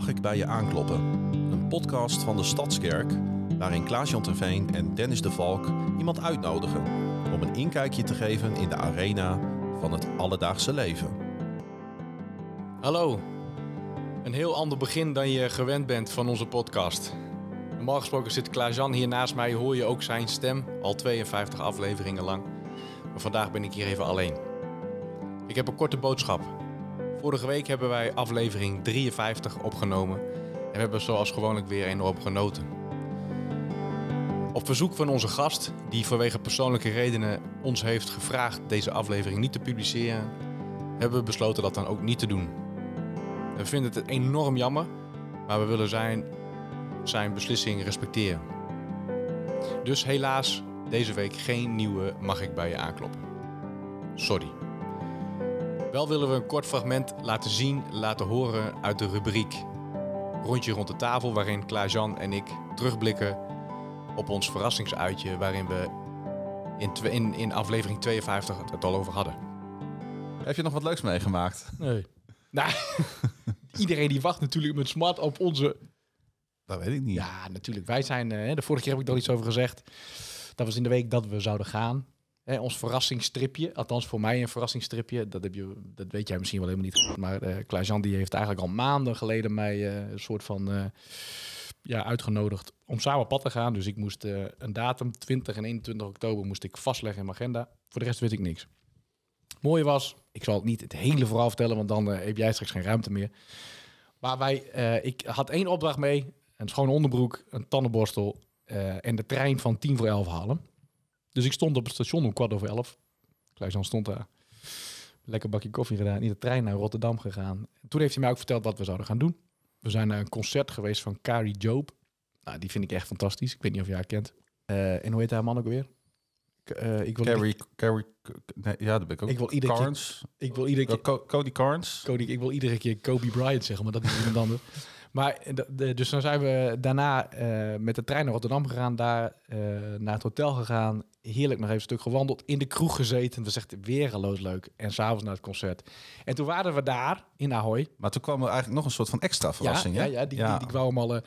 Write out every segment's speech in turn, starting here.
Mag ik bij je aankloppen? Een podcast van de Stadskerk waarin Klaas-Jan Terveen en Dennis de Valk iemand uitnodigen om een inkijkje te geven in de arena van het alledaagse leven. Hallo. Een heel ander begin dan je gewend bent van onze podcast. Normaal gesproken zit Klaas-Jan hier naast mij, hoor je ook zijn stem, al 52 afleveringen lang. Maar vandaag ben ik hier even alleen. Ik heb een korte boodschap. Vorige week hebben wij aflevering 53 opgenomen en we hebben zoals gewoonlijk weer enorm genoten. Op verzoek van onze gast, die vanwege persoonlijke redenen ons heeft gevraagd deze aflevering niet te publiceren, hebben we besloten dat dan ook niet te doen. We vinden het enorm jammer, maar we willen zijn, zijn beslissing respecteren. Dus helaas, deze week geen nieuwe Mag ik bij je aankloppen. Sorry. Wel willen we een kort fragment laten zien, laten horen uit de rubriek Rondje rond de tafel, waarin Klaas-Jan en ik terugblikken op ons verrassingsuitje, waarin we in, in, in aflevering 52 het, het al over hadden. Heb je nog wat leuks meegemaakt? Nee. Nou, iedereen die wacht natuurlijk met smart op onze... Dat weet ik niet. Ja, natuurlijk. Wij zijn... eh, de vorige keer heb ik er iets over gezegd. Dat was in de week dat we zouden gaan. Ons verrassingsstripje. Althans, voor mij een verrassingsstripje. Dat, heb je, dat weet jij misschien wel helemaal niet. Maar eh Klaas-Jan die heeft eigenlijk al maanden geleden mij eh, een soort van... eh, ja, uitgenodigd om samen pad te gaan. Dus ik moest een datum, 20 en 21 oktober, moest ik vastleggen in mijn agenda. Voor de rest weet ik niks. Mooie was, ik zal het niet het hele verhaal vertellen, want dan heb jij straks geen ruimte meer. Maar wij, ik had één opdracht mee. Een schone onderbroek, een tandenborstel en de trein van tien voor elf halen. Dus ik stond op het station om kwart over elf. Klaas-Jan stond daar. Lekker bakje koffie gedaan. In de trein naar Rotterdam gegaan. Toen heeft hij mij ook verteld wat we zouden gaan doen. We zijn naar een concert geweest van Carrie Job. Nou, die vind ik echt fantastisch. Ik weet niet of jij haar kent. Eh, en hoe heet haar man ook weer? Eh, ik wil Carrie, Carrie, nee, ja, dat ben ik ook. Ik wil iedere keer-. Ik wil iedere keer... Co- Cody Carnes. Cody, ik wil iedere keer Kobe Bryant zeggen, maar dat is iemand anders. Maar de, de- dus dan zijn we daarna eh, met de trein naar Rotterdam gegaan, daar eh, naar het hotel gegaan. Heerlijk nog even een stuk gewandeld, in de kroeg gezeten. Dat was echt weergeloos leuk. En s'avonds naar het concert. En toen waren we daar in Ahoy. Maar toen kwam er eigenlijk nog een soort van extra verrassing. ja, hè? ja, ja, die, Die, die kwam allemaal. eh,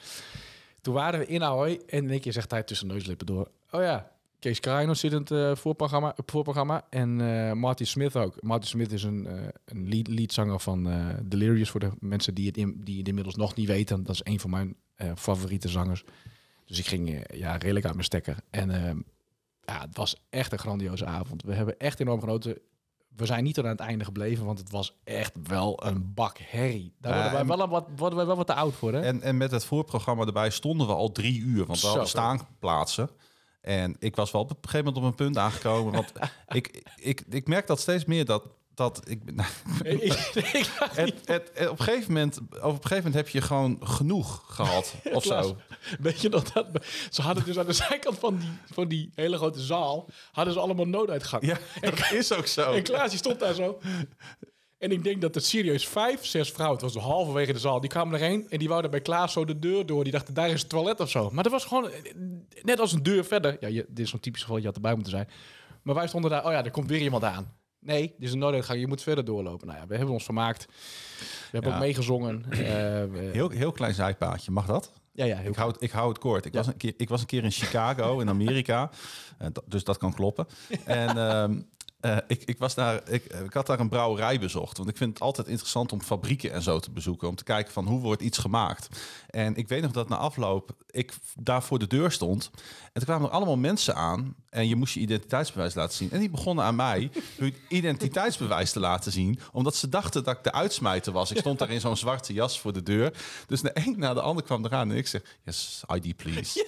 toen waren we in Ahoy en in één keer zegt hij tussen neuslippen door. Oh ja, Kees Kraino zit in het eh, voorprogramma, voorprogramma. En eh Marty Smith ook. Marty Smith is een, eh, een lead, leadzanger van Delirious. Voor de mensen die het, in, die het inmiddels nog niet weten. Dat is een van mijn favoriete zangers. Dus ik ging ja, redelijk uit mijn stekker. En eh, ja, het was echt een grandioze avond. We hebben echt enorm genoten. We zijn niet tot aan het einde gebleven, want het was echt wel een bak herrie. Daar worden, wij wel wat, worden wij wel wat te oud voor, hè? En, en met het voorprogramma erbij stonden we al drie uur. Want we hadden staanplaatsen. En ik was wel op een gegeven moment op een punt aangekomen. Want ik, ik, ik merk dat steeds meer dat... dat ik, nou, Ik- ik- het, het, het- op, een gegeven moment, op een gegeven moment heb je gewoon genoeg gehad. Of zo. Weet je dat, dat? Ze hadden dus aan de zijkant van die, van die hele grote zaal... hadden ze allemaal nooduitgang. Ja, dat is ook zo. En Klaas die stond daar zo. En ik denk dat het serieus vijf, zes vrouwen... het was halverwege de zaal, die kwamen erheen... en die wouden bij Klaas zo de deur door. Die dachten, daar is het toilet of zo. Maar dat was gewoon eh, net als een deur verder. Ja, je, dit is zo'n typisch geval, je had erbij moeten zijn. Maar wij stonden daar, oh ja, er komt weer iemand aan. Nee, dit is een nooduitgang, je moet verder doorlopen. Nou ja, we hebben ons vermaakt. We hebben Ja. ook meegezongen. Eh, Heel, heel klein zijpaadje, mag dat? ja, ja, Ik hou, het, ik hou het kort. Ik, Ja. was een keer, ik was een keer in Chicago, in Amerika. Eh, dus dat kan kloppen. En ehm, eh, ik, ik, was daar, ik, ik had daar een brouwerij bezocht. Want ik vind het altijd interessant om fabrieken en zo te bezoeken. Om te kijken van hoe wordt iets gemaakt. En ik weet nog dat na afloop ik daar voor de deur stond. En toen kwamen er allemaal mensen aan. En je moest je identiteitsbewijs laten zien. En die begonnen aan mij hun identiteitsbewijs te laten zien. Omdat ze dachten dat ik de uitsmijter was. Ik stond daar in zo'n zwarte jas voor de deur. Dus de een na de ander kwam eraan. En ik zeg, yes, ID please.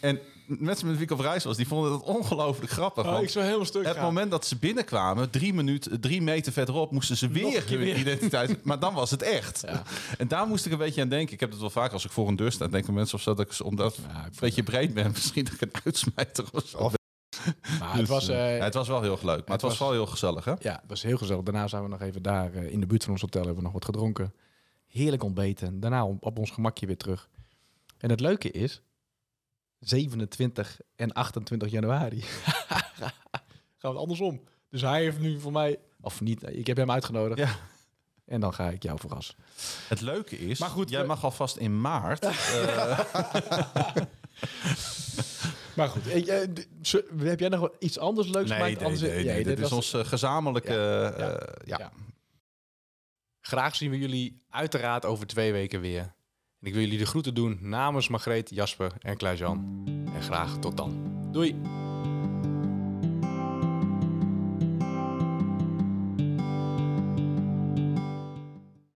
En mensen met wie ik op reis was, die vonden het ongelooflijk grappig. Oh, ik zou helemaal stuk het gaan. moment dat ze binnenkwamen, drie, minuten, drie meter verderop, moesten ze weer hun weer. identiteit. Maar dan was het echt. Ja. En daar moest ik een beetje aan denken. Ik heb het wel vaak als ik voor een deur sta. Denken mensen of zo dat ik omdat ik een beetje breed ben, misschien dat ik een uitsmijter of zo. Maar Dus, het was... eh, eh, ja, het was wel heel leuk, maar het, was, was- wel heel gezellig, hè? Ja, het was heel gezellig. Daarna zijn we nog even daar eh, in de buurt van ons hotel hebben we nog wat gedronken. Heerlijk ontbeten. Daarna op, op ons gemakje weer terug. En het leuke is, 27 en 28 januari gaan we het andersom. Dus hij heeft nu voor mij, of niet, ik heb hem uitgenodigd. Ja. En dan ga ik jou verrassen. Het leuke is, Maar goed, jij we- mag alvast in maart. eh, Maar goed, eh, heb jij nog iets anders leuks nee, gemaakt? nee, Anders- nee, Ja, nee, dit is was- ons eh, gezamenlijke... Ja, eh, ja, ja. ja. Graag zien we jullie uiteraard over twee weken weer. En ik wil jullie de groeten doen namens Margreet, Jasper en Klaas-Jan. En graag tot dan. Doei!